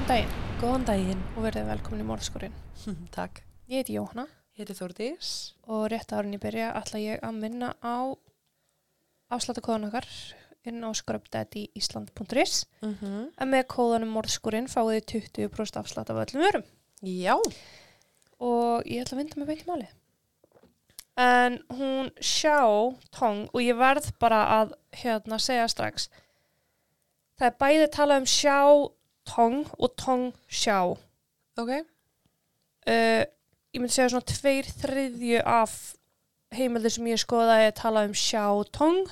Góðan daginn Góðan daginn. og verðið velkomin í morðskurinn. Takk. Ég heiti Jóhanna Ég heiti Þórdís. og rétt árið ég byrja ætla ég að minna á afsláttakóðan okkar inn á skröpdætiísland.is Mm -hmm. en með kóðanum morðskurinn fáið þið 20% afslátt af öllum vörum Já. og ég ætla að vinda með beint máli. En hún sjá tong og ég verð bara að hérna segja strax það er bæði talað um sjá tong og tong sjá Ok. uh, ég myndi segja svona tveir þriðju af heimildir sem ég skoða er talað um sjá tong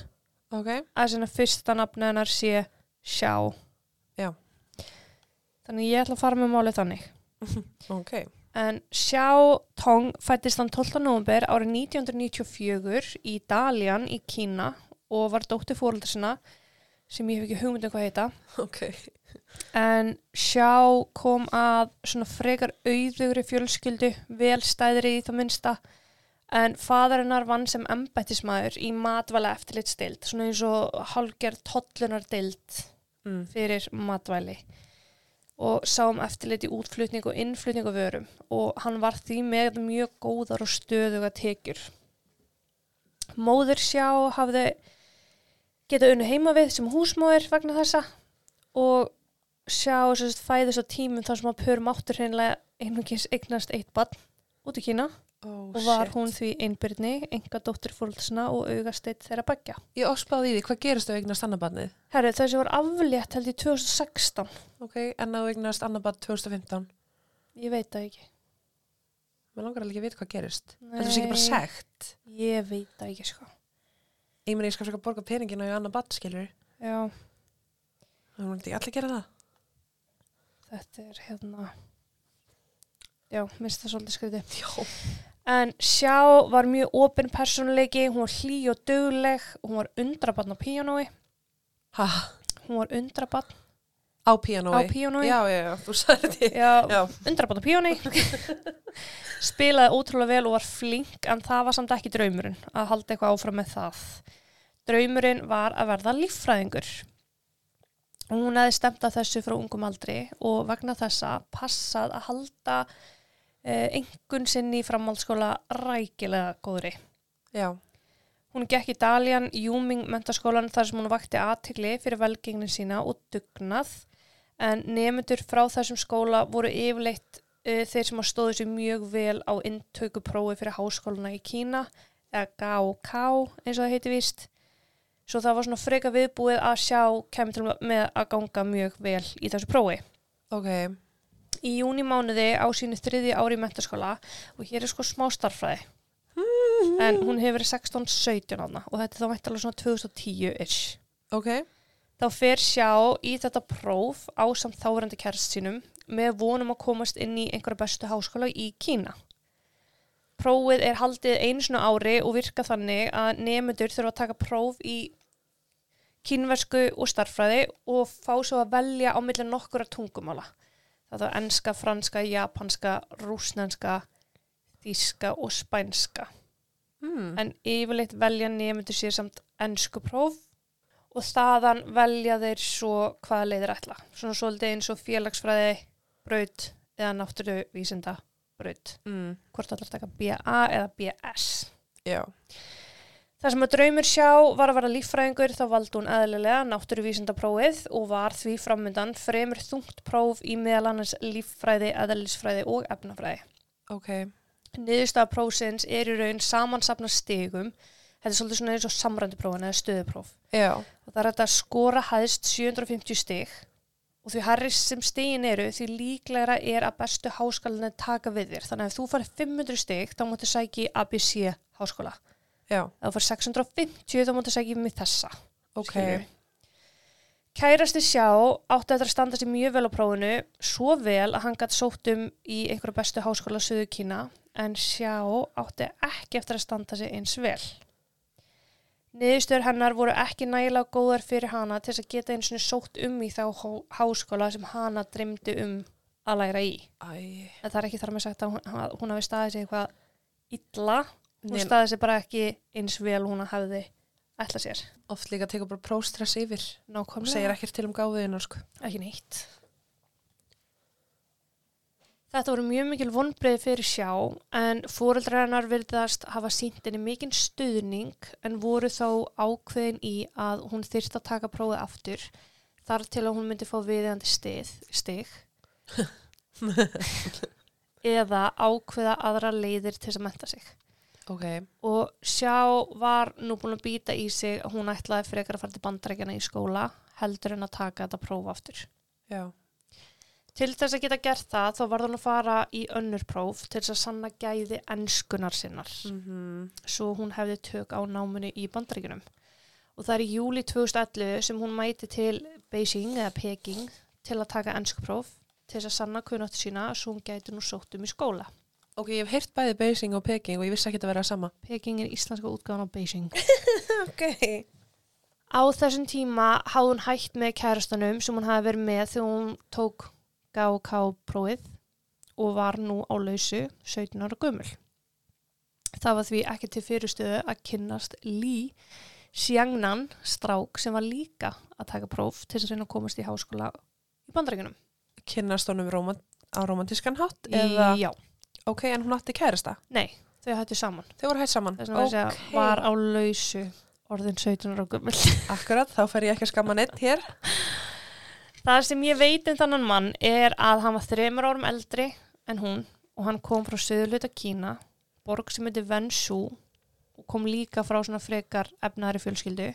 Ok. að svona fyrsta nafni hennar sé sjá Já. þannig ég ætla að fara með málið þannig Ok. En Xiao Tong fættist hann 12. november árið 1994 í Dalian í Kína og var dóttir fóröldar sinna sem ég hef ekki hugmynd um hvað heita. Ok. En Xiao kom að svona frekar auðugri fjölskyldu, velstæðri í það minnsta, en fadarinnar vann sem embættismæður í matvæla eftirlitstild, svona eins og hálgerð tollunardild Mm. fyrir matvæli og sá um eftirlit í útflutning og innflutning á vörum og hann var því með mjög góðar og stöðuga tekjur. Móður sjá hafði getað unnu heima við sem húsmóðir vegna þessa og sjá sérst, fæðist á tímum þar sem að pör máttur hreinlega einungis eignast eitt barn út í Kína Oh, og var shit. hún því einbyrni, enga dóttir fórhaldsna og augasteitt þeirra begja. Ég óspáði í því, hvað gerist þú eignast annabadnið? Herri, þessi var aflétt held í 2016. Ok, en þú eignast annabad 2015. Ég veit það ekki. Mér langar alveg ekki að vita hvað gerist. Þetta er ekki bara segt. Ég veit það ekki, sko. Ég meni, ég skal frekar borga peningina í annabad, skilur. Já, Það er ekki allir gera það. þetta er hérna... Já, minnst það svolítið skriði. Já. En Sjá var mjög opinn persónuleiki, hún var hlý og dögleg, hún var undrabann á píanói, Ha, hún var undrabann á píanói. á píanói. Já, já, já, þú sagði þetta. Já, Já. undrabann á píanói. Spilaði ótrúlega vel og var flink, en það var samt ekki draumurinn að halda eitthvað áfram með það. Draumurinn var að verða líffræðingur. Hún hefði stemt að þessu frá ungum aldri og vegna þessa passað að halda uh, engun sinni í framhaldsskóla rækilega góðri. Já. Hún gekk í Dalian Júming mentaskólan þar sem hún vakti aðtikli fyrir velgengnin sína og dugnað en nefndur frá þessum skóla voru yfirleitt uh, þeir sem stóðu sér mjög vel á inntökuprófi fyrir háskóluna í Kína eða GAOK eins og það heiti víst. Svo það var svona freka viðbúið að sjá kemur til með að ganga mjög vel í þessu prófi. Ok. Í júni mánuði á sínu þriði ári í mentaskóla og hér er sko smá starffræði en hún hefur verið 16-17 ána og þetta er þá mættalega svona 2010-ish. Ok. Þá fer sjá í þetta próf á samt þáverandi kærst sínum með vonum að komast inn í einhverja bestu háskóla í Kína. Prófið er haldið einu svona ári og virka þannig að nefnendur þurfa að taka próf í kínversku og starffræði og fá svo að velja á milli nokkura tungumála. Það er enska, franska, japanska, rúsnenska, þíska og spænska Mm. en yfirleitt velja nefndur sér samt ennsku próf og þaðan velja þeir svo hvaða leiðir ætla. Svona svolítið eins og félagsfræði, braut eða náttúruvísinda braut. Mm. Hvort ætlar að taka BA eða BS. Já. Það sem að draumur sjá var að vera líffræðingur þá valdi hún eðlilega náttúruvísinda prófið og var því framöndan fremur þungt próf í meðal annars líffræði, eðlisfræði og efnafræði. Ok. Niðurstaða prófsins er í raun samansapna stigum. Þetta er svolítið svona eins og samrænduprófin eða stöðupróf. Já. Og það er að skora hæðst 750 stig og því harri sem stigin eru því líklegra er að bestu háskólinni taka við þér. Þannig að ef þú farið 500 stig þá máttu sæki í ABC háskóla. Já. Ef þú farið 650 þá máttu sæki með þessa. Ok. skilurðu. Kærasti sjá átti að standa sér mjög vel á prófinu, svo vel að hann gætt sótt um í einhverju bestu háskóla Suðu Kína, en sjá átti ekki eftir að standa sér eins vel. Niðurstöður hennar voru ekki nægilega góðar fyrir hana til þess að geta eins og sótt um í þá háskóla sem hana dreymdi um að læra í. Æ. En það er ekki þar með sagt að hún, að hún hafi staðið sig eitthvað illa, hún Nei, staðið sig bara ekki eins vel og hún hefði ætla sér. oft líka tekur bara próstress yfir og Nákvæmlega. segir ekkert til um gáfiðina, sko. Ekki neitt. Þetta voru mjög mikil vonbreið fyrir sjá en fóreldrar hennar virðast hafa sínt henni mikinn stuðning en voru þó ákveðin í að hún þyrst að taka prófið aftur þar til að hún myndi fá viðeigandi stið, stig eða ákveða aðra leiðir til þess að menta sig. Ok, Og sjá var nú búin að býta í sig að hún ætlaði frekar að fara til bandarækjana í skóla heldur en að taka þetta próf aftur. já. Til þess að geta gert það þá var hún að fara í önnur próf til þess að sanna gæði ennskunar sinnar. Mm Svo hún hefði tök á náminu í bandaríkunum. Og það er í júli 2011 sem hún mæti til Beijing eða Peking til að taka ennskupróf til þess að sanna kunnáttu sína svo hún gæti nú sótt um í skóla. Ok, ég hef heyrt bæði Beijing og Peking og ég vissi ekki að vera sama. Peking er íslenska útgáðan á Beijing. Ok. Á þessum tíma hafði hún hætt með kærastanum sem hún hafi verið með þegar hún tók GK prófið og var nú á lausu 17 ára gömul. Það var því ekki til fyrirstöðu að kynnast Lý Xiangnan strák sem var líka að taka próf til þess að reyna að komast í háskóla í bandaríkunum. Kynnast honum róman, á romantískan hátt? Eða, Já, ok, en hún átti kærasta? nei, þau hættu saman. Þau voru hætt saman? Þess vegna okay. að var á lausu orðin 17 ára gömul. Akkurat, þá fer ég ekki að skamma neitt hér. Það sem ég veit um þannan mann er að hann var þreymur árum eldri en hún og hann kom frá söðurluta Kína, borg sem heitir Wenzhou og kom líka frá svona frekar efnaðri fjölskyldu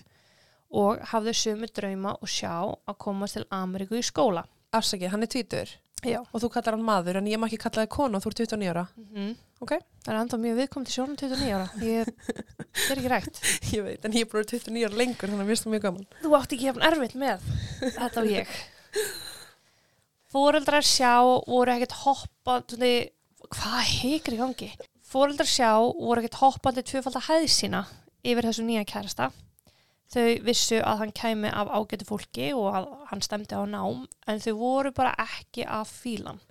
og hafði sömu drauma og sjá að komast til Ameríku í skóla. Afsaki, hann er tvítur Já. og þú kallar hann maður en ég má ekki kalla þig konu og þú ert 29 ára. Mm Ok. Það er enda mjög viðkomandi sjónum 29 ára. Ég, það er ekki rægt. Ég veit, en ég er bara 29 ára lengur þannig að mér finnst það mjög gaman. Þú átti ekki hefn erfitt með þetta og ég. Fóreldrar sjá voru ekkert hoppandi, hvað heikir í gangi? Fóreldrar sjá voru ekkert hoppandi tvöfaldar hæð sína yfir þessu nýja kærasta. Þau vissu að hann kæmi af ágætu fólki og að hann stemdi á nám en þau voru bara ekki af fílan.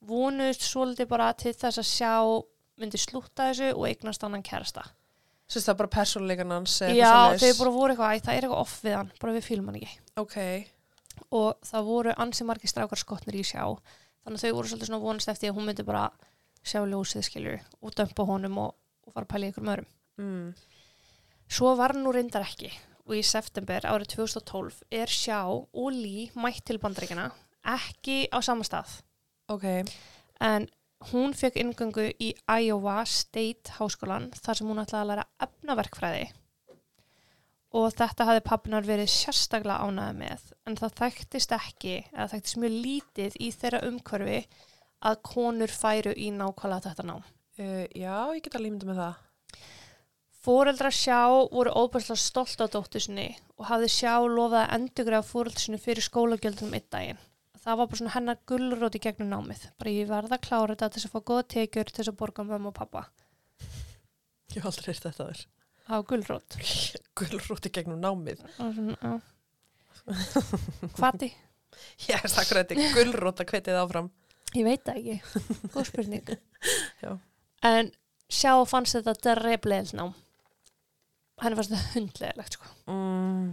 Vonuðust svolítið bara til þess að sjá myndi slúta þessu og eignast annan kærasta. Sýst það bara persónuleikan hans Já, þau bara voru eitthvað, það er eitthvað off við hann, bara við fílum hann ekki. Ok, Og það voru ansi margir strákar skotnir í sjá, þannig að þau voru svolítið svona vonast eftir að hún myndi bara sjá ljósið skilur og dömpa honum og, og fara að pæla ykkur öðrum. mm. Svo var nú reyndar ekki og í september árið 2012 er sjá og lí mætt til bandaríkjana, ekki á sama stað. ok, En hún fekk ingöngu í Iowa State Háskólan þar sem hún ætlaði að læra efnaverkfræði og þetta hafði pappinar verið sérstaklega ánæði með en það þekktist ekki eða þekktist mjög lítið í þeirra umhverfi að konur færu í nákvæmlega þetta nám. uh, já, ég get alveg ímynda með það. Fóreldrar sjá voru óbærslega stolt á dóttur sinni og hafði sjá lofað að endugræða fóreldrar sinni fyrir skólagjöldunum einn daginn. Það var bara svona hennar gullrót í gegnum námið. Bara ég verða að klára þetta til þess að fá góða tekjur til þess að borga mömmu og pappa. Ég aldrei heyrt þetta þar. Það var gullrót. Gullrúti gegnum námið. Og svona, já. Hvati? Já, stakkur þetta er gullrót að hvetið áfram. Ég veit það ekki. Góð spurning. En sjá fannst þetta dreflegilegt nám. Henni fannst þetta hundlegilegt, sko. Mm.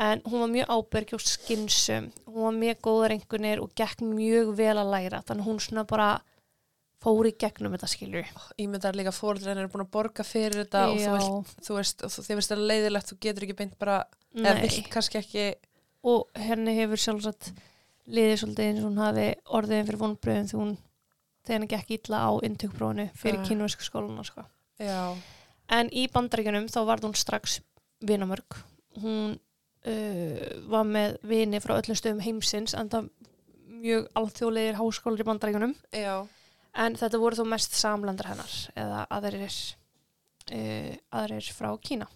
En hún var mjög ábyrg og skinsum. Hún var mjög góðar einhvernir og gekk mjög vel að læra. Þannig að hún svona bara fór í gegnum þetta skilur. Ímyndar líka fóreldrar eru búin að borga fyrir þetta og þú, veist, þið veist að leiðilegt, þú getur ekki beint bara, eða Nei. vilt kannski ekki, Og henni hefur sjálfsagt liðið svolítið eins og hún hafi orðið fyrir vonbröðum þegar hún þegar henni gekk illa á inntökuprófinu fyrir Ja. uh. kynversku skóluna sko. já, En í bandaríkjunum þá varð hún strax vinamörg. Hún uh, var með vini frá öllum stöðum heimsins en það mjög alþjóðlegir háskólar í bandaríkjunum. já, En þetta voru þó mest samlandar hennar eða aðrir, uh, aðrir frá Kína.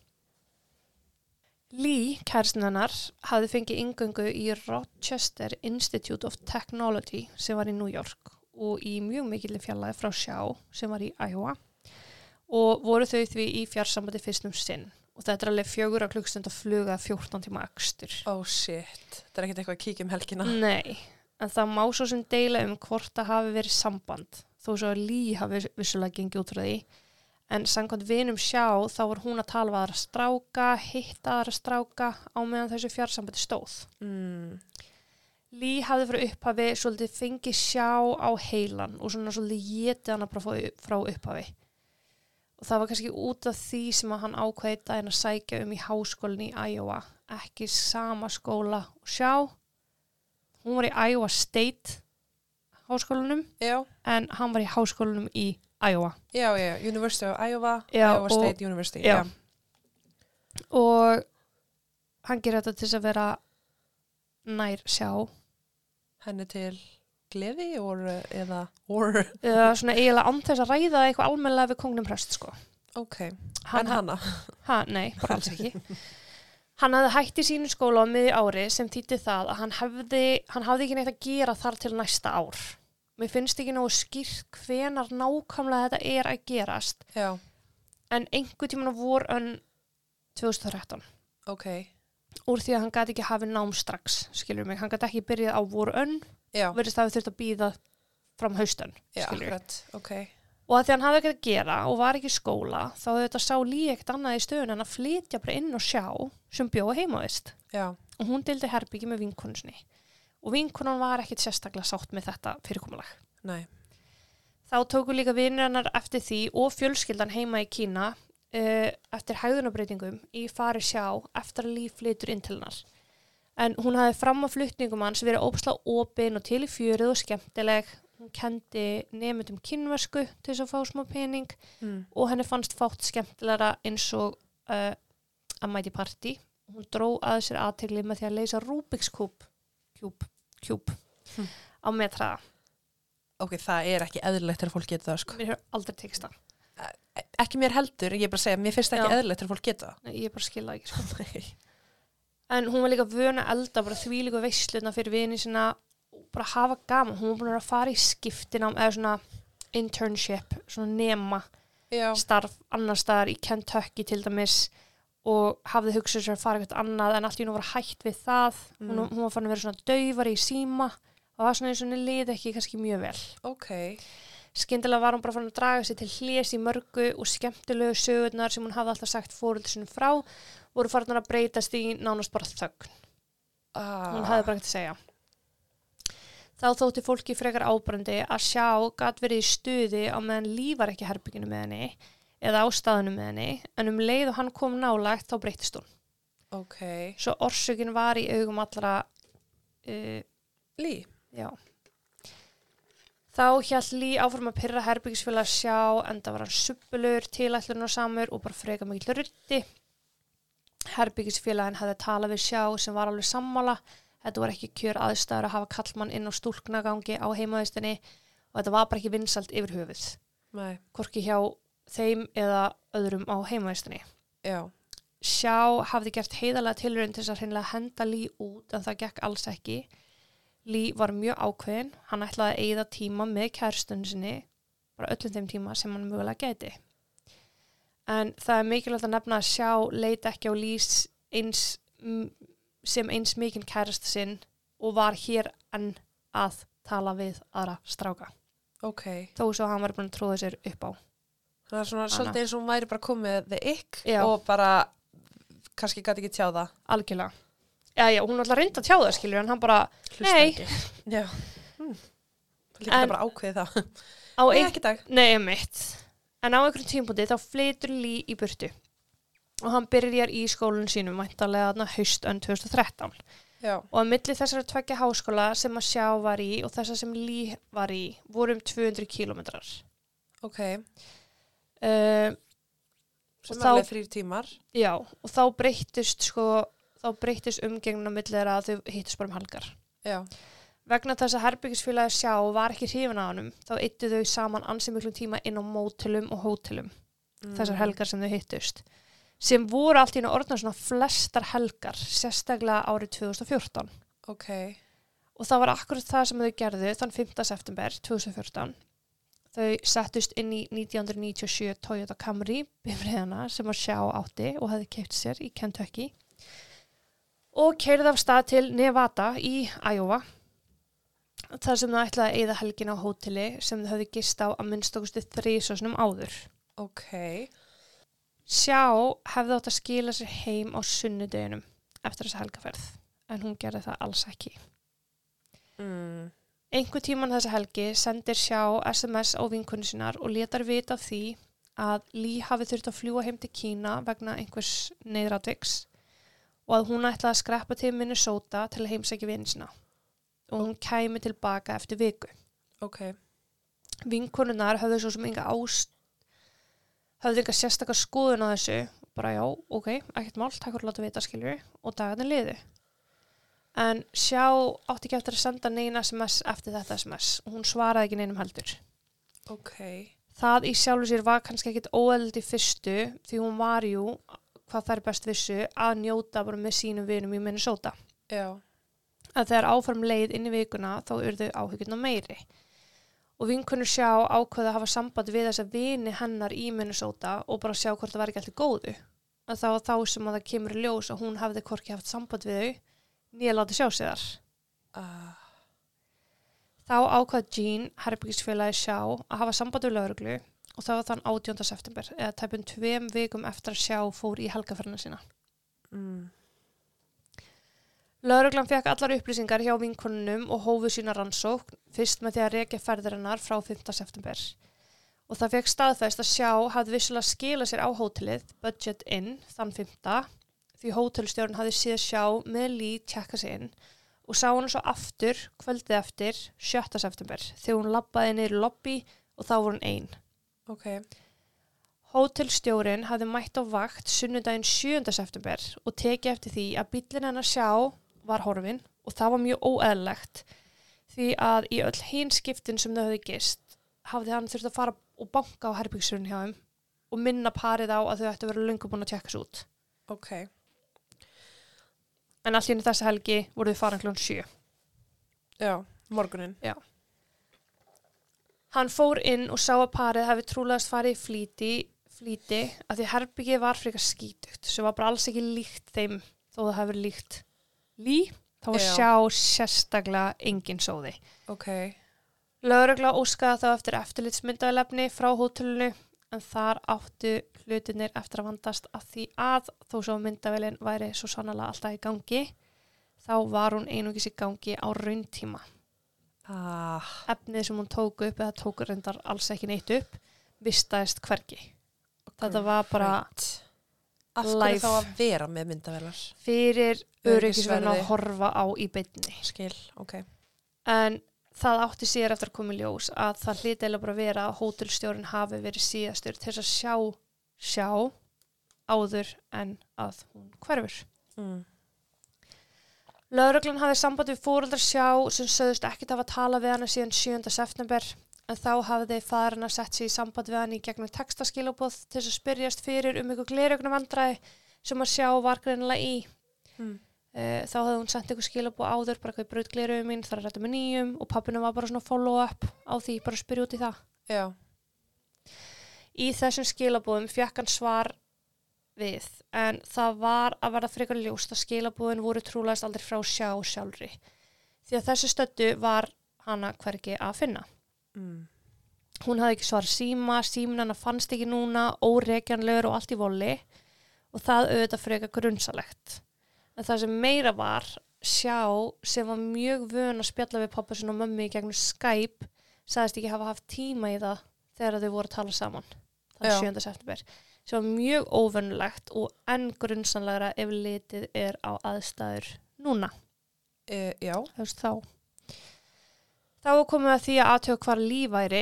Lee, kærstin hennar, hafði fengið ingöngu í Rochester Institute of Technology sem var í New York og í mjög mikilvæg fjallaði frá Sjá sem var í Iowa og voru þau því í fjarsambandi fyrst um sinn og þetta er alveg fjögur að klukkstund að fluga 14 tíma akstur. oh shit, þetta er ekkert eitthvað að kíkja um helgina. Nei, en það má svo sem deila um hvort það hafi verið samband þó svo að Lee hafi vissulega gengið út frá því en samkvæmt vinum sjá þá var hún að tala við aðra stráka hitta aðra stráka á meðan þessu fjarsambandi stóð Mm. Lee hafði frá upphafi svolítið fengið sjá á heilan og svona svolítið getið hana bara frá- upphafi. Og það var kannski út af því sem að hann ákveði daginn að sækja um í háskólinni í Iowa. Ekki sama skóla og sjá. Hún var í Iowa State háskólanum Já, en hann var í háskólanum í Iowa. já, já, University of Iowa, Iowa og- State University. Já. Og hann gerir þetta til að vera nær sjá Henni til gleði or, eða, or, eða svona eiginlega án þess að ræða eitthvað almennilega við kongnum prest sko. ok, Hann, en hana. ha, nei, bara alls ekki. Hann hafði hætt í sínu skóla á miði ári sem þýtti það að hann hefði, hann hafði ekki neitt að gera þar til næsta ár. Mér finnst ekki nógu skýrt hvenar nákvæmlega þetta er að gerast. Já, en einhver tíman á vorönn 2013 ok, úr því að hann gæti ekki hafið nám strax, skilur mig. Hann gæti ekki byrjað á vorönn, já, verðist það við þurft að býða fram haustönn, já, skilur mig. akkurat, ok, Og að því hann hafði ekkert að gera og var ekki í skóla, þá hefði þetta sá ekkert annað í stöðun en að flytja bara inn og sjá sem bjóða heimavist. Og hún dildi herbyggi með vinkonusni. Og vinkonan var ekkert sérstaklega sátt með þetta fyrirkomulag. nei, Þá tóku líka vinir hennar eftir því og fjölskyldan heima í Kína uh, eftir hægðunabreitingum í fari sjá eftir að líf flytur inn til hennar. En hún hafði fram á flutningum hans verið ópsla opin og til í fjörið og skemmtileg. Hún kendi nefndum kynversku til þess að fá smá pening mm. og henni fannst fátt skemmtilegra eins og uh, að mæti partí. Hún dró að sér aðtegli með því að leysa Rubik's kúp, kjúp, kjúp Hm. á metraða. ok, það er ekki eðlilegt þegar fólk geta það, sko. Mér hefur aldrei tekist það. Ekki mér heldur, ég er bara að segja, mér finnst það ekki eðlilegt þegar fólk geta Nei, ég bara skilða ekki. Sko. það. En hún var líka vöna að elda bara því líka veisluna fyrir vini sína og bara hafa gaman. Hún var búin að fara í skiptina eða svona internship, svona nema Já, starf annar staðar í Kentucky til dæmis og hafði hugsað sér að fara eitthvað annað en allt í hún var hægt við það. Hún, Mm. hún var fann að vera svona daufari í síma og það var svona eins og henni liði ekki kannski mjög vel. ok, Skyndilega var hún bara fann að draga sig til hljés í mörgu og skemmtilegu sögurnar sem hún hafði alltaf sagt fóröldur sinni frá voru farnar að breytast í nánast bara þögn. ah. Hún hafði bara ekkert að segja. Þá þótti fólki frekar ábrandi að sjá gat verið í stuði á meðan líf var ekki herbygginu með henni eða á staðinu með henni en um leið og hann kom nálægt þá breytist hún. ok, Svo orsökin var í augum allra, uh, Lí, já. Þá hjælt Lí áfram að pyrra herbyggisfélag sjá en það var hann suppulur, tilætlun samur og bara freka mikill rutti. Herbyggisfélagin hafði talað við sjá sem var alveg sammála. Þetta var ekki kjör aðstæður að hafa kallmann inn á stúlknagangi á heimaðistinni og þetta var bara ekki vinsalt yfir höfuð. Hvorki hjá þeim eða öðrum á heimaðistinni. já, Sjá hafði gert heiðalega tilrönd til þess að hreinlega henda Lí út en það gekk alls ekki. Lí var mjög ákveðin, hann ætlaði að eigða tíma með kærstunni sinni, bara öllum þeim tíma sem hann mögulega geti. En það er mikilvægt að nefna að sjá leita ekki á Lís eins, sem eins mikinn kærasta sinn og var hér enn að tala við aðra stráka. ok. Þó svo hann var búin að tróða sér upp á. Það er svona svolítið eins og hún væri bara komið ick Já. og bara kannski gæti ekki tjá það. Algjörlega. Já, já, hún alltaf reyndi að tjá það, skilur, en hann bara, Hlusta Nei. Já. Hm. Það líka bara ákveðið það. á Nei, ekki dag. Nei, mitt. En á einhverjum tímpúti þá flytur Lí í burtu og hann byrjar í skólinn sínum væntanlega þarna haustönn 2013 Já. og að milli þessara tveggja háskóla sem að sjá var í og þessar sem Lí var í voru um 200 kilometrar. Ok. Uh, Sem er alveg þrýr tímar. já, og þá breyttist sko, þá breyttist umgengna milli þeirra að þau hittist bara um helgar. Já. Vegna þess að herbyggisfélagi sjá var ekki hrifin á honum, þá yttu þau saman ansi miklum tíma inn á mótelum og hótelum. Mm. þessar helgar sem þau hittust sem voru allt í einu orðna svona flestar helgar, sérstaklega árið 2014 Ok. og það var akkurat það sem þau gerðu þann 5. september 2014 þau settust inn í 1997 Toyota Camry bifriðana sem að sjá átti og hefði keipt sér í Kentucky og keirði af stað til Nevada í Iowa þar sem þau ætlaði að eyða helgin á hóteli sem þau hefði gist á að minnstakusti þrísosnum áður Ok. Sjá hefði átt að skila sér heim á sunnudeginum eftir þessa helgaferð en hún gerði það alls ekki. Mm. Einhver tíman þessa helgi sendir sjá SMS á vinkunni sinnar og letar vita því að Lee hafi þurft að fljúa heim til Kína vegna einhvers neyðratviks og að hún ætlaði að skreppa til Minnesota til að heimsækja vinsina og hún kæmi tilbaka eftir viku. Ok. Vinkonunnar höfðu svo sem enga ást höfðu enga sérstakar skoðun á þessu bara já, ok, ekkert mál, takk fyrir að láta vita skiljur og dagarnir liðu. En sjá átti ekki eftir að senda neina SMS eftir þetta SMS og hún svaraði ekki neinum heldur. Ok. Það í sjálfu sér var kannski ekkit óeld í fyrstu því hún var jú, hvað þær best vissu, að njóta bara með sínum vinum í Minnesota. Já. Að þegar áfram leið inn í vikuna þá urðu áhyggjurna meiri. Og vinkunur sjá ákveða að hafa samband við þessa vini hennar í Minnesota og bara sjá hvort það var ekki alltaf góðu. Að var þá sem að það kemur ljós að hún hafði hvorki haft samband við þau nýja láti sjá sig þar. Uh, Þá ákvað Jean, herbyggisfélagi sjá, að hafa samband við lauruglu og það var þann 18. september eða tæpum tveim vikum eftir að sjá fór í helgaferðina sína. mm. Lauruglan fekk allar upplýsingar hjá vinkonunum og hófu sína rannsókn fyrst með því að rekja ferðirinnar frá 5. september. Og það fekk staðfæst að sjá hafði vissulega skila sér á hótelið Budget Inn þann 5. því hótelstjórn hafði síða sjá með lít tjekka sig inn og sá hann svo aftur kvöldið eftir 7. september þegar hún labbaði niður í lobby og þá voru hún einn. Ok. Hótelstjórin hafði mætt á vakt sunnudaginn 7. september og tekið eftir því að bílinn hennar sjá var horfin og það var mjög óeðlegt því að í öll hinn skiptin sem þau hafði gist hafði hann þurft að fara og banka á herbyggsurinn hjá þeim og minna parið á að þau ættu að vera löngu búin að tjekka svo út. Ok. En allt í henni þessa helgi voru þau farin klón 7. Já. Morgunin. Hann fór inn og sá að parið hafi trúlegast farið í flýti, flýti að því herbyggi var frekar skítugt sem var bara alls ekki líkt þeim þó það verið líkt lí þá var Já. sjá sérstaklega engin sóði. Ok. Lögregla óskaði þá eftir eftirlitsmyndaðlefni frá hótelinu en þar áttu hlutinir eftir að vandast að því að þó svo myndavélinn væri svo sannlega alltaf í gangi þá var hún einungis í gangi á rauntíma. Ah. efnið sem hún tók upp eða tók reyndar alls ekki neitt upp vistaðist hvergi þetta var bara Right. Af hverju þá að vera með myndavelar? fyrir öryggisverðin að horfa á í beinni Skil. Ok. en það átti síðar eftir að koma í ljós að það hlyti eða bara vera að hótelstjórin hafi verið síðastur til að sjá sjá áður en að hún hverfur Mm. Lögreglan hafði samband við fóreldrar sjá sem sögðust ekkert hafa talað við hana síðan 7. september en þá hafði faðurinn að sett sig í samband við hann í gegnum textaskilabóð til þess að spyrjast fyrir um ykkur glerjögnum vandræði sem að sjá var greinilega í. Mm. Uh, þá hafði hún sendt ykkur skilabóð áður bara hvað braut glerjögum mín, þar að rætta með nýjum og pappinu var bara svona follow up á því, bara spyrja út í það. Já. Í þessum skilabóðum fekk hann svar við en það var að verða frekar ljóst að skilabóðin voru trúlegast aldrei frá sjá sjálfri. Því að þessu stöddu var hana hvergi að finna. Mm. Hún hafði ekki svarað síma, símin hana fannst ekki núna, óreikjanlegur og allt í voli og það auðvitað frekar grunnsalegt. En það sem meira var sjá sem var mjög vön að spjalla við pappa sinna og mömmu í gegnum Skype sagðist ekki hafa haft tíma í það þegar þau voru að tala saman Já. þann 7. september sem var mjög óvönulegt og enn grunnsanlegra ef litið er á aðstæður núna E, já. þú veist, þá. Þá var komið að því að aðtjóða hvar líf væri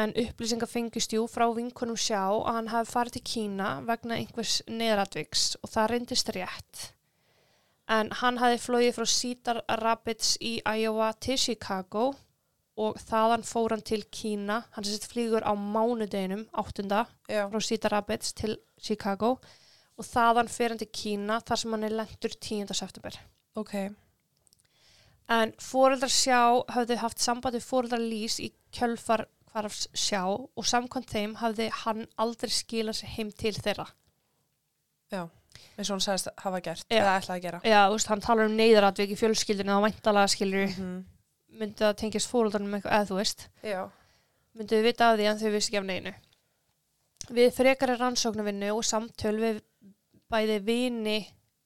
en upplýsingar fengist jú frá vinkonum sjá að hann hafi farið til Kína vegna einhvers neðratviks og það reyndist rétt. En hann hafi flóið frá Cedar Rapids í Iowa til Chicago og þaðan fór hann til Kína. Hann sett flýgur á mánudeginum, áttunda, Já. frá Cedar Rapids til Chicago og þaðan fer hann til Kína þar sem hann er lendur 10. september. Ok. En fóreldrar sjá hafði haft samband við fóreldrar lýs í kjölfar hvarfs sjá og samkvæmt þeim hafði hann aldrei skilað sér heim til þeirra. eins og hún sagðist hafa gert. Já. Eða ætlaði að gera. Já, þú veist, hann talar um neyðaratvik í fjölskyldinu og væntalega skilur Mm myndi það tengjast fóreldarnum eitthvað, eða þú veist, Já. myndi við vita af því en þau vissi ekki af neginu. Við frekari rannsóknarvinnu og samtöl við bæði vini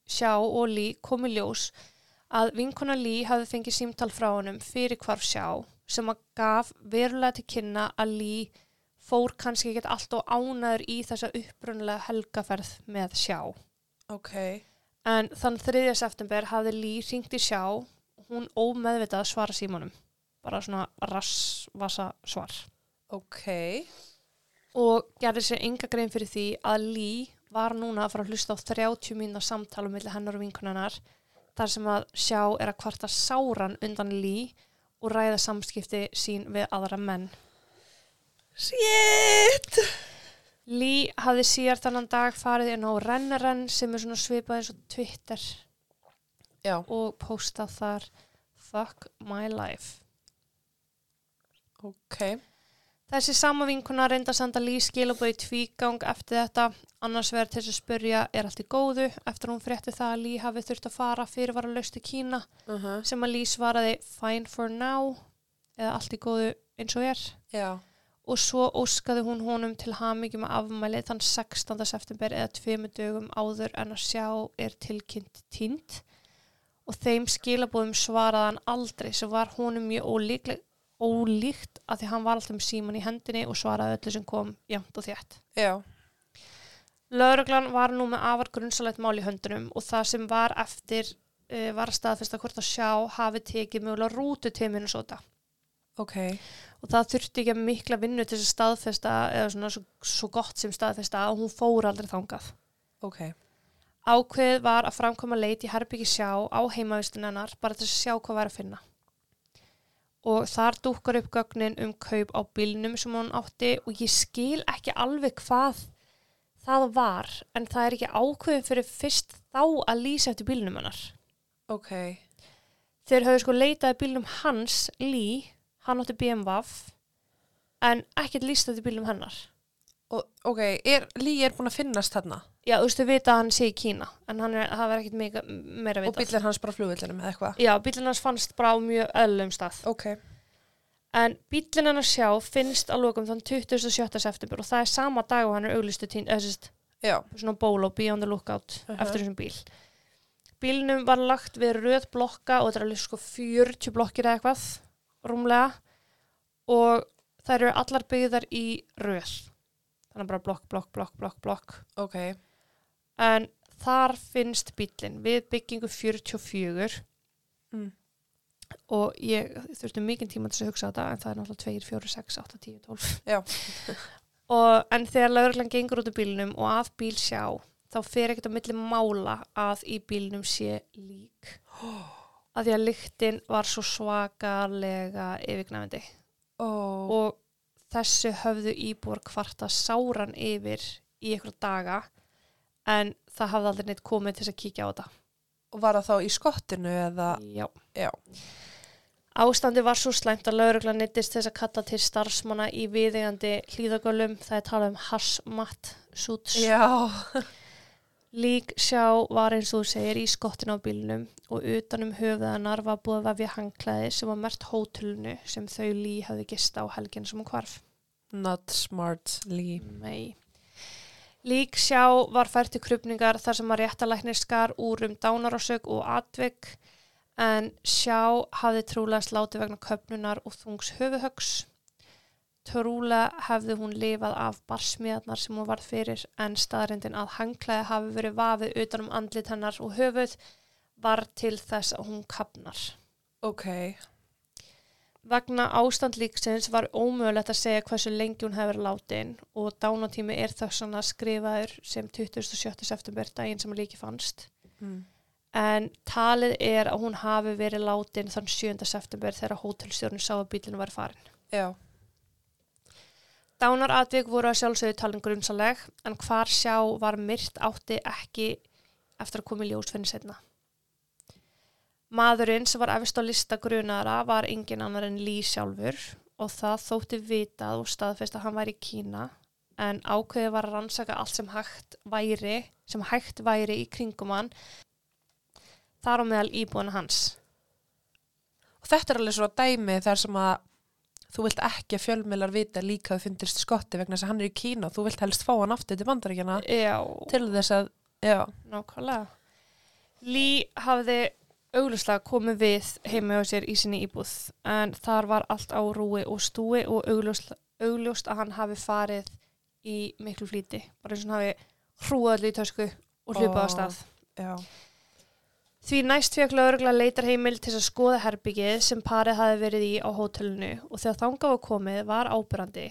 sjá og lí komi ljós að vinkona Lee hafði fengið símtal frá honum fyrir hvarf sjá sem að gaf verulega til kynna að Lee fór kannski ekkert allt og ánaður í þessa upprunlega helgaferð með sjá. Ok. En þann 3. september hafði Lee ringt í sjá og hún ómeðvitað svara símanum. Bara svona rassvasa svar. Ok. Og gerði sér enga grein fyrir því að Lee var núna að fara að hlusta á 30 mínúna samtalum millir hennar og vinkunarnar þar sem að sjá er að kvarta sáran undan Lee og ræða samskipti sín við aðra menn. Shit! Lee hafði síðar þannan dag farið inn á Rennerenn sem er svona svipað eins og Twitter Já. og postað þar Fuck my life. Ok. Þessi sama vinkuna reynda að senda Lee skilabóð í tvígang eftir þetta, annars verður til að spurja er allt í góðu eftir hún frétti það að Lee hafi þurft að fara fyrir var að laustu Kína Uh -huh. sem að Lee svaraði fine for now eða allt í góðu eins og er Já. og svo óskaði hún honum til hamingi með afmæli þann 16. september eða tveimu dögum áður en að sjá er tilkynnt tínt og þeim skilabóðum svaraði hann aldrei sem var honum mjög ólíkleg, ólíkt að því hann var alltaf með síman í hendinni og svaraði öllu sem kom jæmt og þétt. Já. Lögreglan var nú með afar grunnsalegt mál í höndunum og það sem var eftir uh, var staðfesta hvort að sjá hafi tekið mögulega rútu til Minnesota Ok. og það þurfti ekki mikla vinnu til þess að staðfesta eða svona svo, svo gott sem staðfesta og hún fór aldrei þangað. Ok. Ákveð var að framkoma leit í Herbyggi sjá á heimavistun hennar bara til að sjá hvað var að finna. Og þar dúkkar upp gögnin um kaup á bílnum sem hún átti og ég skil ekki alveg hvað það var en það er ekki ákveðin fyrir fyrst þá að lýsa eftir bílnum hennar. Ok. Þeir höfðu sko leitaði bílnum hans, Lee, hann átti BMW en ekkert lýst eftir bílnum hennar. Og, ok, er, Lý er búin að finnast þarna Já, þú veist, þau vita að hann sé í Kína en hann er, það verður ekkert meira, meira og vitað. bílinn hans bara flugvillinum eða eitthvað. Já, bílinn hans fannst bara á mjög öllum stað. Ok. En bílinn hann að sjá finnst að lokum þann 27. september og það er sama dag og hann er auglistu tín, eða sérst, svona bólo, be on the lookout Mhm. eftir þessum bíl. Bílnum var lagt við röð blokka og þetta er alveg sko 40 blokkir eða eitthvað, rúmlega, og þær eru allar byggðar í röð. Þannig bara blokk, blokk, blokk, blokk, blokk. Ok. En þar finnst bílinn við byggingu 44 Mm. og ég þurfti mikið tíma til að hugsa þetta en það er náttúrulega 2, 4, 6, 8, 10, 12 Já. og, en þegar lauruglan gengur út úr bílnum og að bíl sjá þá fer ekkert á milli mála að í bílnum sé lík að því að lyktin var svo svakalega yfirgnæfandi Ó. og þessu höfðu íbúar kvarta sáran yfir í einhverja daga en það hafði aldrei neitt komið til þess að kíkja á þetta Og var það þá í skottinu eða? Já. Já. Ástandi var svo slæmt að lauruglan neittist þess að kalla til starfsmanna í viðegandi hlýðagölum. Það er talað um hasmat suits. Já. Lík sjá var eins og þú segir í skottinu á bílnum og utanum höfðanar var búið að vefja hangklæði sem var mert hótelunu sem þau lí hafði gist á helgin sem hún hvarf. Not smart, Lý. Nei. Lík sjá var fært til krupningar þar sem að réttalæknir skar úr um dánarásök og atvik en sjá hafði trúlega sláti vegna köpnunar og þungs höfuhögs. Trúlega hefði hún lifað af barsmiðarnar sem hún varð fyrir en staðrindin að hangklæði hafi verið vafið utanum andlit hennar og höfuð var til þess að hún kapnar. Ok. Vegna ástand líksins var ómögulegt að segja hversu lengi hún hefur látin og dánatími er þess að skrifaður sem 27. september daginn sem líki fannst. Mm. En talið er að hún hafi verið látin þann 7. september þegar hótelstjórnum sá að bílinu var farin. Já. Dánaratvik voru að sjálfsögðu talin grunsaleg en hvar sjá var myrt átti ekki eftir að koma í ljós fyrir setna. Maðurinn sem var efst á lista grunara var engin annar en Lý sjálfur og það þótti vitað og staðfest að hann væri í Kína en ákveðið var að rannsaka allt sem hægt væri, sem hægt væri í kringum hann þar á meðal íbúinu hans. Og þetta er alveg svona dæmi þar sem að þú vilt ekki að fjölmiðlar vita líka að fundist skotti vegna þess að hann er í Kína þú vilt helst fá hann aftur til bandaríkjana til þess að, já, nákvæmlega. Lý hafði auglustlega komið við heima á sér í sinni íbúð en þar var allt á rúi og stúi og augljóst að hann hafi farið í miklu flýti bara eins og hann hafi hrúað allir í tösku og hlupað á stað Já. Því næst fekk lögregla leitar heimil til að skoða herbyggið sem parið hafi verið í á hótelinu og þegar þangað var komið var ábyrrandi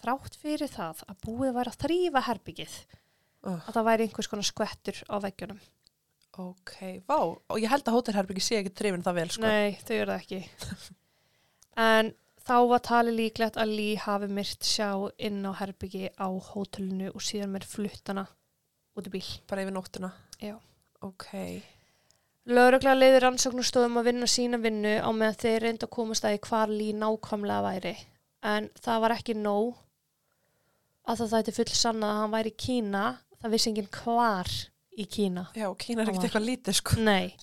þrátt fyrir það að búið var að þrýfa herbyggið Uh, að það væri einhvers konar skvettur á veggjunum. ok, vá. Og ég held að hótelherbyggi sé ekki drifin það vel, sko. Nei, þau eru það ekki. en þá var talið líklegt að Lee hafi myrt sjá inn á herbyggi á hótelinu og síðan mér fluttana út í bíl. Bara yfir nóttuna. Já. Ok. Lögregla leiði rannsóknustofum að vinna sína vinnu á meðan þeir reynda að komast að í hvar Lee nákvæmlega væri. En það var ekki nóg að það þætti full sanna að hann væri í Kína. Það vissi enginn hvar í Kína. Já, Kína er ekkert eitthvað lítið, sko. Nei,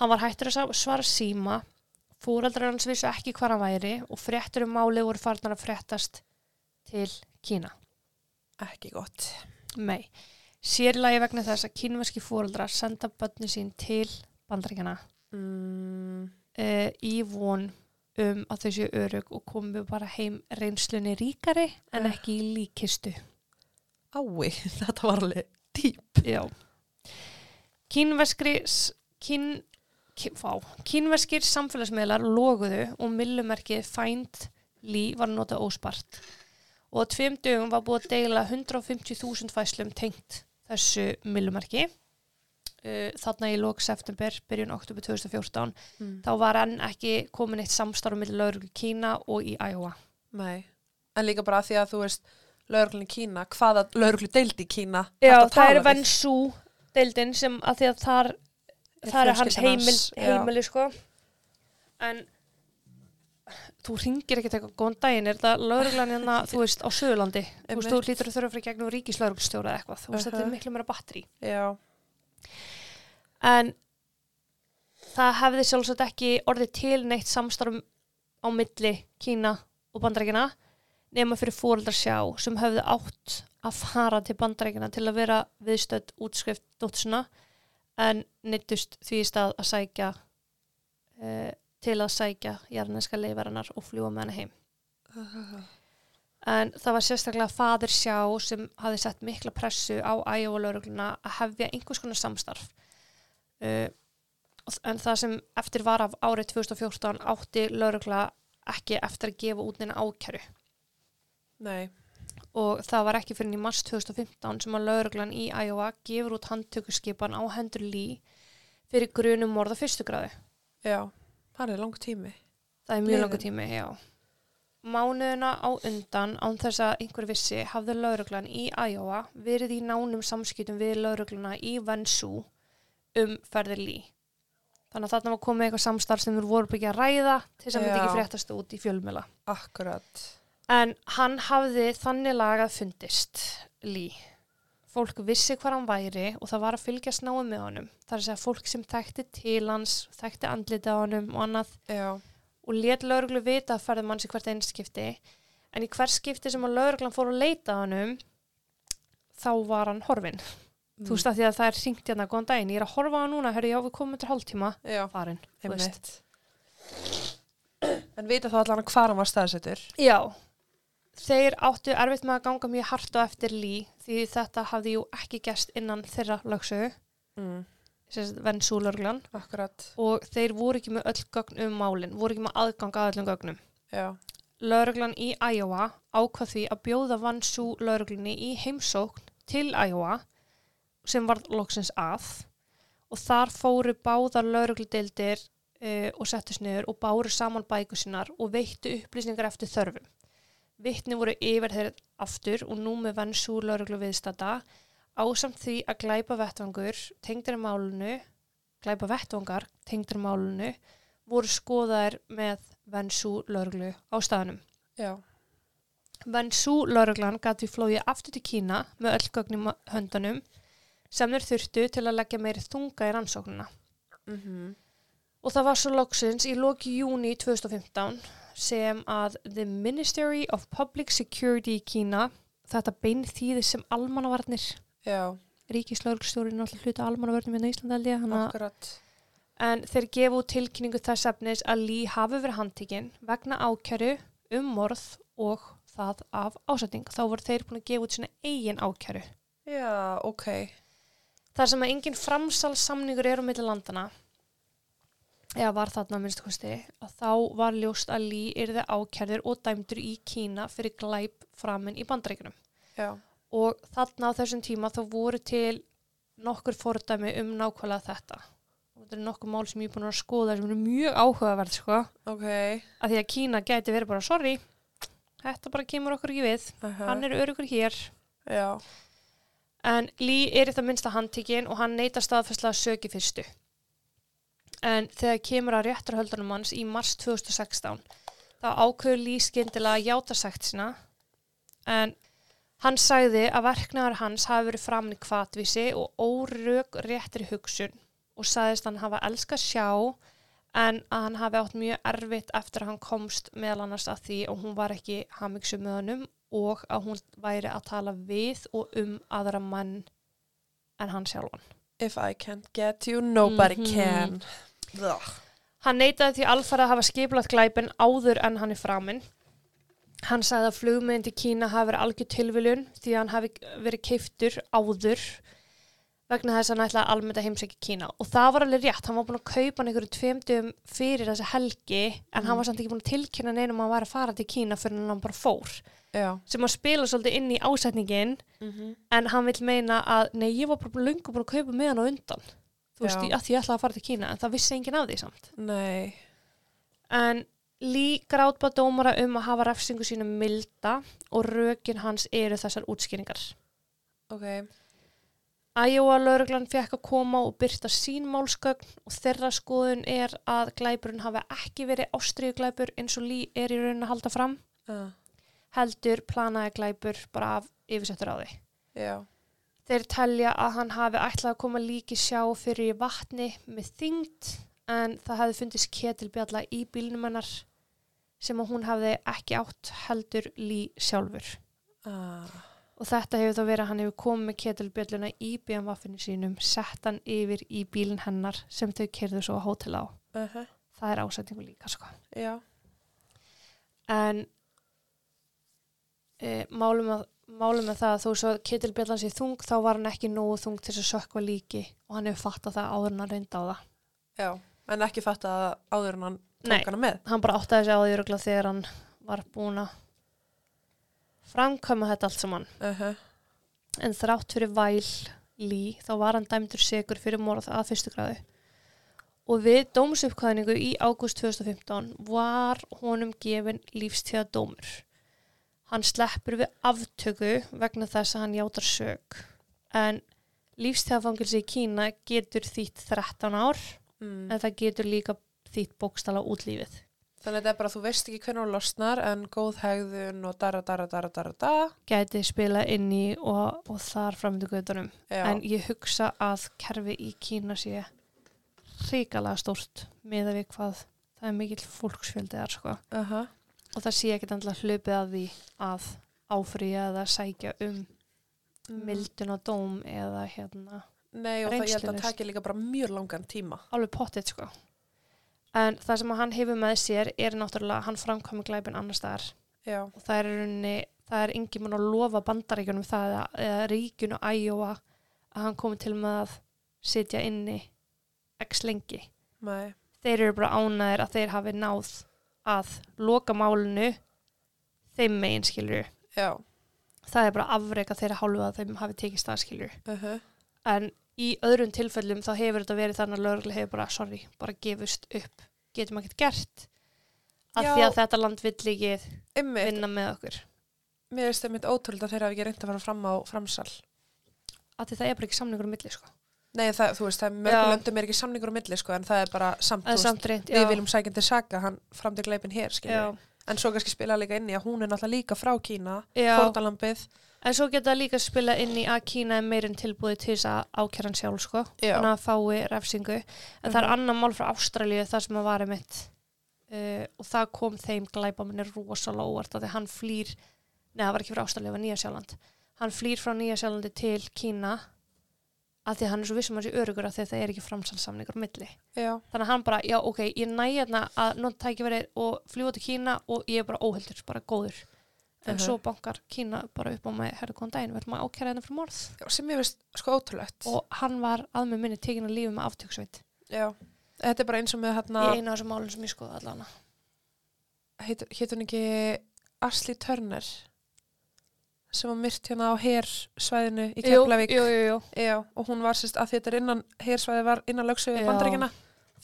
hann var hættur að svara síma, fóreldrar hans vissu ekki hvar hann væri og fréttur um málið voru farnar að fréttast til Kína. Ekki gott. Nei, sérlagi vegna þess að kínverski fóreldrar senda börni sín til bandaríkjana Mm, uh, í von um að þau séu örug og komu bara heim reynslunni ríkari en Eh. ekki í líkistu. ái, þetta var alveg dýp. Já. Kínverskri, kín, kín, fá, kínverskir samfélagsmiðlar loguðu og millumerkið Find Lee var notað óspart. Og tveim dögum var búið að deila 150.000 fæslum tengt þessu millumerki. Uh, þarna í lók september, byrjun oktober 2014. Mm. Þá var enn ekki komin eitt samstarf millir lauruglu Kína og í Iowa. Nei. En líka bara því að þú veist, lauruglun í Kína, hvaða lauruglu deildi í Kína? Já, það er? Vensú deildin sem að því að þar það er hans heimil, heimili sko en þú ringir ekkert eitthvað góðan daginn, er þetta lauruglan hérna, þú veist, á Suðurlandi þú veist, þú lítur að þurfa fyrir gegnum ríkislauruglstjóra eða eitthvað, þú veist, þetta Uh-huh. er miklu meira batteri Já. en það hefði sjálfsagt ekki orðið til neitt samstarfum á milli Kína og bandarækina nema fyrir fóreldrar sjá sem höfðu átt að fara til bandarækina til að vera viðstödd útskrift dóttusuna en neittust því í stað að sækja uh, til að sækja jarneska leifarinnar og fljúa með hana heim. En það var sérstaklega fadir sjá sem hafi sett mikla pressu á Iowa laurugluna að hefja einhvers konar samstarf. Uh, en það sem eftir var af árið 2014 átti laurugla ekki eftir að gefa út neina ákæru. Nei. Og það var ekki fyrir í mars 2015 sem að lauruglan í Iowa gefur út handtökuskipan á hendur lí fyrir grunum morða fyrstu gráðu. Já. Það er langt tími. Það er mjög langur tími, já. Mánuðina á undan, án þess að einhver vissi, hafði lauruglan í Iowa verið í nánum samskiptum við laurugluna í Vensú um ferðir lí. Þannig að þarna var komið eitthvað samstarf sem þeir voru byggja að ræða til þess að myndi ekki fréttast út í fjölmjöla. Akkurat. En hann hafði þannig lagað fundist lí. Fólk vissi hvað hann væri og það var að fylgjast náum með honum. Það er að segja fólk sem þekkti til hans, þekkti andlita á honum og annað Já. og let lauruglu vita að ferðum hans í hvert einskipti en í hvert skipti sem að lauruglan fór að leita honum þá var hann horfinn Mm. þú veist að því að það er hringt hérna góðan daginn ég er að horfa á hann núna, herri já við komum til hálftíma Einmitt. En vita þá allan hvað hann var staðsettur? já, þeir áttu erfitt með að ganga mjög hart á eftir lí því þetta hafði jú ekki gest innan þeirra lögsögu, Mm. venn súlauruglan Akkurat. og þeir voru ekki með öll gögn um málin, voru ekki með aðgang að öllum gögnum Já. Lauruglan í Iowa ákvað því að bjóða Vansú lauruglunni í heimsókn til Iowa sem var loksins að og þar fóru báðar laurugludeildir uh, og settust niður og báru saman bæku sínar og veittu upplýsingar eftir þörfum. Vittni voru yfir þeir aftur og nú með Vansú lauruglu viðstata ásamt því að glæpa vettvangur tengdur málunu, glæpa vettvangar tengdur málunu voru skoðaðir með Vensú lauruglu á staðnum. Já. Vensú lauruglan gæti flóið aftur til Kína með öll gögnum á höndunum sem þeir þurftu til að leggja meiri þunga í rannsóknuna. Mm Og það var svo loksins í loki júni 2015 sem að The Ministry of Public Security í Kína, þetta bein þýði sem almannavarnir, Já. ríkislauruglstjórin alltaf hluta almannavarnir með ég, hann að Akkurat. en þeir gefa út tilkynningu þess efnis að Lee hafi verið handtekinn vegna ákæru um morð og það af ásætning. Þá voru þeir búin að gefa út sína eigin ákæru. Já, ok. Þar sem að engin framsalsamningur er á milli landana, eða var þarna að minnstu kosti, að þá var ljóst að Lee yrði ákærður og dæmdur í Kína fyrir glæp framinn í bandreikunum. Já. Og þarna á þessum tíma þá voru til nokkur fordæmi um nákvæmlega þetta. Og þetta er nokkur mál sem ég er búin að skoða sem eru mjög áhugaverð, sko. Ok. Að því að Kína gæti verið bara, sorry, þetta bara kemur okkur ekki við. Uh Hann er örugur hér. Já. En Lee er það minnsta handtíkin og hann neytar staðfærslega söki fyrstu. En þegar kemur að réttarhöldunum hans í mars 2016 þá ákveður Lee skyndilega að játa sagt sína en hann sagði að verknaður hans hafi verið framin í kvatvísi og órög réttri hugsun og sagðist hann hafa elskað sjá en að hann hafi átt mjög erfitt eftir að hann komst meðal annars að því og hún var ekki hamingsum með honum og að hún væri að tala við og um aðra mann en hann sjálfan. If I can't get you, nobody Mhm. can. Ugh. Hann neitaði því alfarið að hafa skipulagt glæpin áður en hann er framinn. Hann sagði að flugmiðin til Kína hafi verið algjör tilviljun því að hann hafi verið keiftur áður vegna þess að hann ætlaði almennt að heimsækja Kína. Og það var alveg rétt, hann var búin að kaupa hann einhverjum tveimdum fyrir þessi helgi en hann var samt ekki búin að tilkynna neinum að hann var að fara til Kína fyrir hann bara fór. Já. Sem að spila svolítið inn í ásetningin Mm en hann vil meina að nei, ég var bara lungu búin að kaupa með hann á undan. Þú veist, að ég ætlaði að fara til Kína en það vissi enginn af því samt. Nei. En Lee grátba dómara um að hafa refsingu sínu milda og rökin hans eru þessar útskýringar. Ok. Æjóa lauruglan fekk að koma og byrta sín málsgögn og þeirra skoðun er að glæpurinn hafi ekki verið ástriðuglæpur eins og Lee er í raunin að halda fram. Uh. Heldur planaði glæpur bara af yfirsettur á því. Já. Þeir telja að hann hafi ætlað að koma líki sjá fyrir vatni með þyngd en það hefði fundist ketilbjalla í bílnum hennar sem að hún hefði ekki átt heldur lí sjálfur. Uh. Og þetta hefur þá verið að hann hefur komið með ketilbjalluna í BMW-finu sínum, sett hann yfir í bílinn hennar sem þau kerðu svo á hótel á. Uh -huh. Það er ásetningu líka sko. Já. En e, málum, að, málum með það að þó svo ketilbjallan sé þung þá var hann ekki nógu þung til að sökva líki og hann hefur fattað það áður en hann reynda á það. Já. En ekki fatt að áður en hann Nei. tók hana með. Hann bara áttaði sig á því örugglega þegar hann var búin að framkvæma þetta allt saman. Uh -huh. En þrátt fyrir væl lí þá var hann dæmdur segur fyrir morð að fyrstu gráðu. Og við dómsuppkvæðningu í ágúst 2015 var honum gefin lífstíða dómur. Hann sleppur við aftöku vegna þess að hann játar sög. En lífstíðafangilsi í Kína getur þýtt 13 ár Mm. en það getur líka þýtt bókstala útlífið. Þannig að þetta er bara að þú veist ekki hvernig hún losnar en góð hegðun og dara, dara, dara, dara, dara. Gæti spila inn í og, og þar framöndu gödunum. Já. En ég hugsa að kerfi í Kína sé ríkalega stórt með að við hvað það er mikill fólksfjöldi þar sko. Uh -huh. Og það sé ekki endla hlupið að því að áfrýja eða sækja um mildun og dóm eða hérna Nei og það ég held að taki líka bara mjög langan tíma. alveg pottit sko. En það sem hann hefur með sér er náttúrulega hann framkvæmi glæpin annar staðar. Já. og það er rauninni, það er engin mann að lofa bandaríkjunum það eða, eða ríkjunu Æjóa að hann komi til með að sitja inni x lengi. Nei. Þeir eru bara ánæðir að þeir hafi náð að loka málinu þeim megin skilur. Já. Það er bara afreika þeirra hálfu að þeim hafi tekið stað skilur. Uh -huh. En í öðrum tilfellum þá hefur þetta verið þannig að lögreglega hefur bara, sorry, bara gefust upp. Getum ekkert gert. Af Já. því að þetta land vill ekki vinna með okkur. mér finnst það mitt ótrúld að þeir hafa ekki reynd að fara fram á framsal. Af því það er bara ekki samningur um milli sko. Nei, það, þú veist, það er Já. mörgum löndum er ekki samningur á milli, sko, en það er bara samt, Það þú samt reynd, við viljum sækjandi saka hann fram til gleipin hér, skiljum Já. En svo kannski spila líka inn í að hún er náttúrulega líka frá Kína, Já. fórnalambið. En svo geta líka spila inn í að Kína er meirinn tilbúið til þess að ákjæra hann sjálf sko, þannig að fái refsingu. En það er Mhm. annar mál frá Ástralíu þar sem að var einmitt uh, og það kom þeim glæpa minni rosalega óvart að hann flýr, neða það var ekki frá Ástralíu, það var Nýja Sjáland. Hann flýr frá Nýja Sjálandi til Kína að því að hann er svo vissum hans í örugur að það er ekki framsalsamningur milli. Já, Þannig að hann bara, já ok, ég næ hérna að nota tækifærið og fljúa til Kína og ég er bara óheldur, bara góður. En Mhm. svo bankar Kína bara upp á mig, herru góðan daginn, verðum að ákæra hérna fyrir morð. Já, sem ég veist sko ótrúlegt. Og hann var að með minni tekin að lífi með aftöksveit. Já, þetta er bara eins og með hérna, Í einu af þessum málum sem ég skoði allan. heit, heit hún ekki Ashley Turner sem var myrt hérna á hersvæðinu í Keflavík. Og hún var sérst að þetta innan hersvæði var innan lögsögu Já. bandaríkina.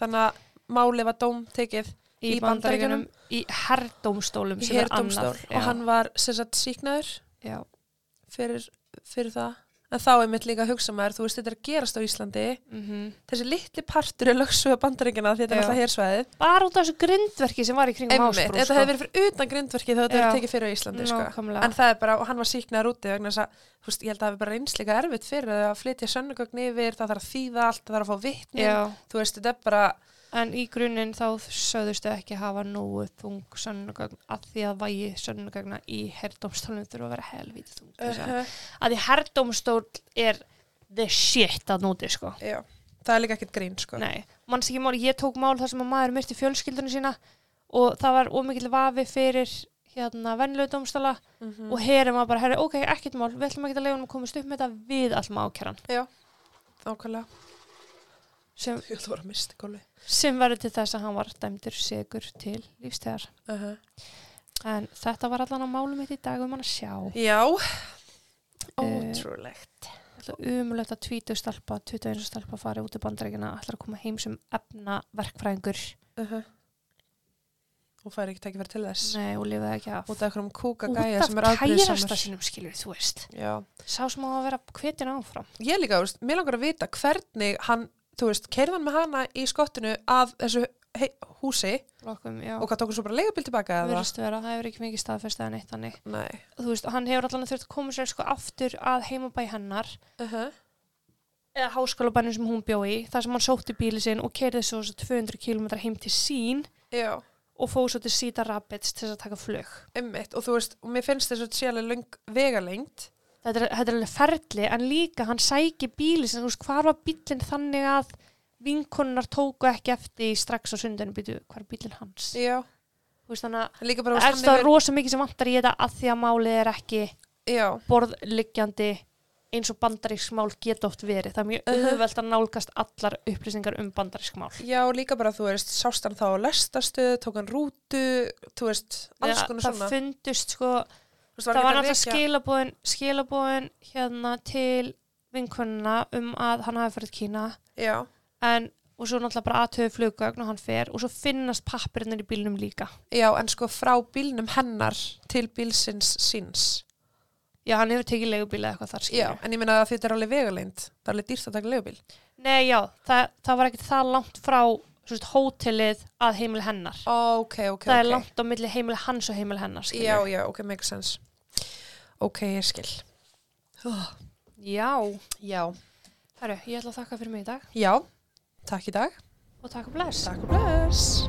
Þannig að málið var dómtekið Í, Í bandaríkjunum, í herdómstólum í er annað. og hann var sérst síknaður fyrir, fyrir það. En þá er mitt líka að hugsa maður, þú veist, þetta er að gerast á Íslandi. mm Þessi litli partur er lögsögu bandaríkina þetta er alltaf hersvæðið. bara út af þessu grindverki sem var í kringum Ásbrú, þetta hefði verið fyrir utan grindverki þegar þetta er tekið fyrir á Íslandi, sko. Nákvæmlega. En það er bara, og hann var síknaður úti vegna þess að, þú veist, ég held að það hefði bara reynst líka erfitt fyrir að flytja sönnugögn yfir, það þarf að þýða allt, það þarf að fá vitnin, Já, þú veist, þetta er bara, en í grunninn þá sögðustu ekki hafa nógu þung sönnugögn að því að vægi sönnugögna í herdómstólum þurfa að vera helvítið þung. Uh uh Að því herdómstól er the shit að nóti, sko. já, það er líka ekkert grín, sko. Nei, manns ekki mál, ég tók mál þar sem að maður myrti fjölskyldunum sína og það var ómikill vafi fyrir hérna vennlegu dómstóla Mhm. og herin var bara, herri, ok, ekkert mál, við ætlum ekki að leiða um að komast upp með þetta við allum ákjæran Ákvæmlega, sem, sem verður til þess að hann var dæmdur segur til lífstegar. Uh En þetta var allan á málum mitt í dag um hann að sjá. Já, Eh, ótrúlegt. Umulegt að 20 stelpa, 21 stelpa fari út í bandarækina, ætlar að koma heim sem efna verkfræðingur. Uh Og fær ekki tækifæri til þess. Nei, og lifaði ekki af. Út af einhverjum kúka Út gæja af sem er kærasta sinum, skilur þú veist. Já. Sá sem á að vera hvetin áfram. Ég líka, þú veist, mér langar að vita hvernig hann, þú veist, keirðan með hana í skottinu að þessu hei, húsi Lokum, og hvað tók hann svo bara leigubil tilbaka eða? Vera, það hefur ekki mikið staðfest eða neitt hannig. Nei. Þú veist, hann hefur allan þurft að koma sér sko aftur að heimabæ hennar Uh -huh. eða háskólabænum sem hún bjó í, þar sem hann sótti bíli sinn og keirði svo svo 200 km heim til sín Já, og fóð svo til Sita Rapids til þess að taka flug. ummitt. Og þú veist, og mér finnst þess að löng vegalengt. Þetta er, þetta er alveg ferli, en líka hann sæki bíli sinn, þú veist, hvar var bílinn þannig að vinkonunnar tóku ekki eftir strax á sundinu, býtu, hvar er bílinn hans? Já. Veist, þannig að það er það rosa mikið sem vantar í þetta að því að málið er ekki Já, borðliggjandi eins og bandarísk mál geta oft verið. Það er mjög Uh-huh. auðvelt að nálgast allar upplýsingar um bandarísk mál. já, líka bara, þú veist, sást hann þá á lestastuð, tók hann rútu, þú veist, alls konar það svona. fundust sko, veist, það var náttúrulega skilabóðin, hérna til vinkonuna um að hann hafi farið Kína Já, en, og svo náttúrulega bara aðtöðu fluggögn og hann fer og svo finnast pappirinnir í bílnum líka. já, en sko frá bílnum hennar til bílsins síns. Já, hann hefur tekið leigubíl eða eitthvað þar Já, skilur. en ég meina að þetta er alveg vegalengt. Það er alveg dýrt að taka leigubíl. Nei, já, það, það var ekkert það langt frá veist, hótelið að heimil hennar. Ok, ok, það er langt á milli heimil hans og heimil hennar. Já, já, ok, make sense ok, ég skil. Oh. Já. Já. Herru, ég ætla að þakka fyrir mig í dag. Já, takk í dag. Og takk og bless. Takk og bless.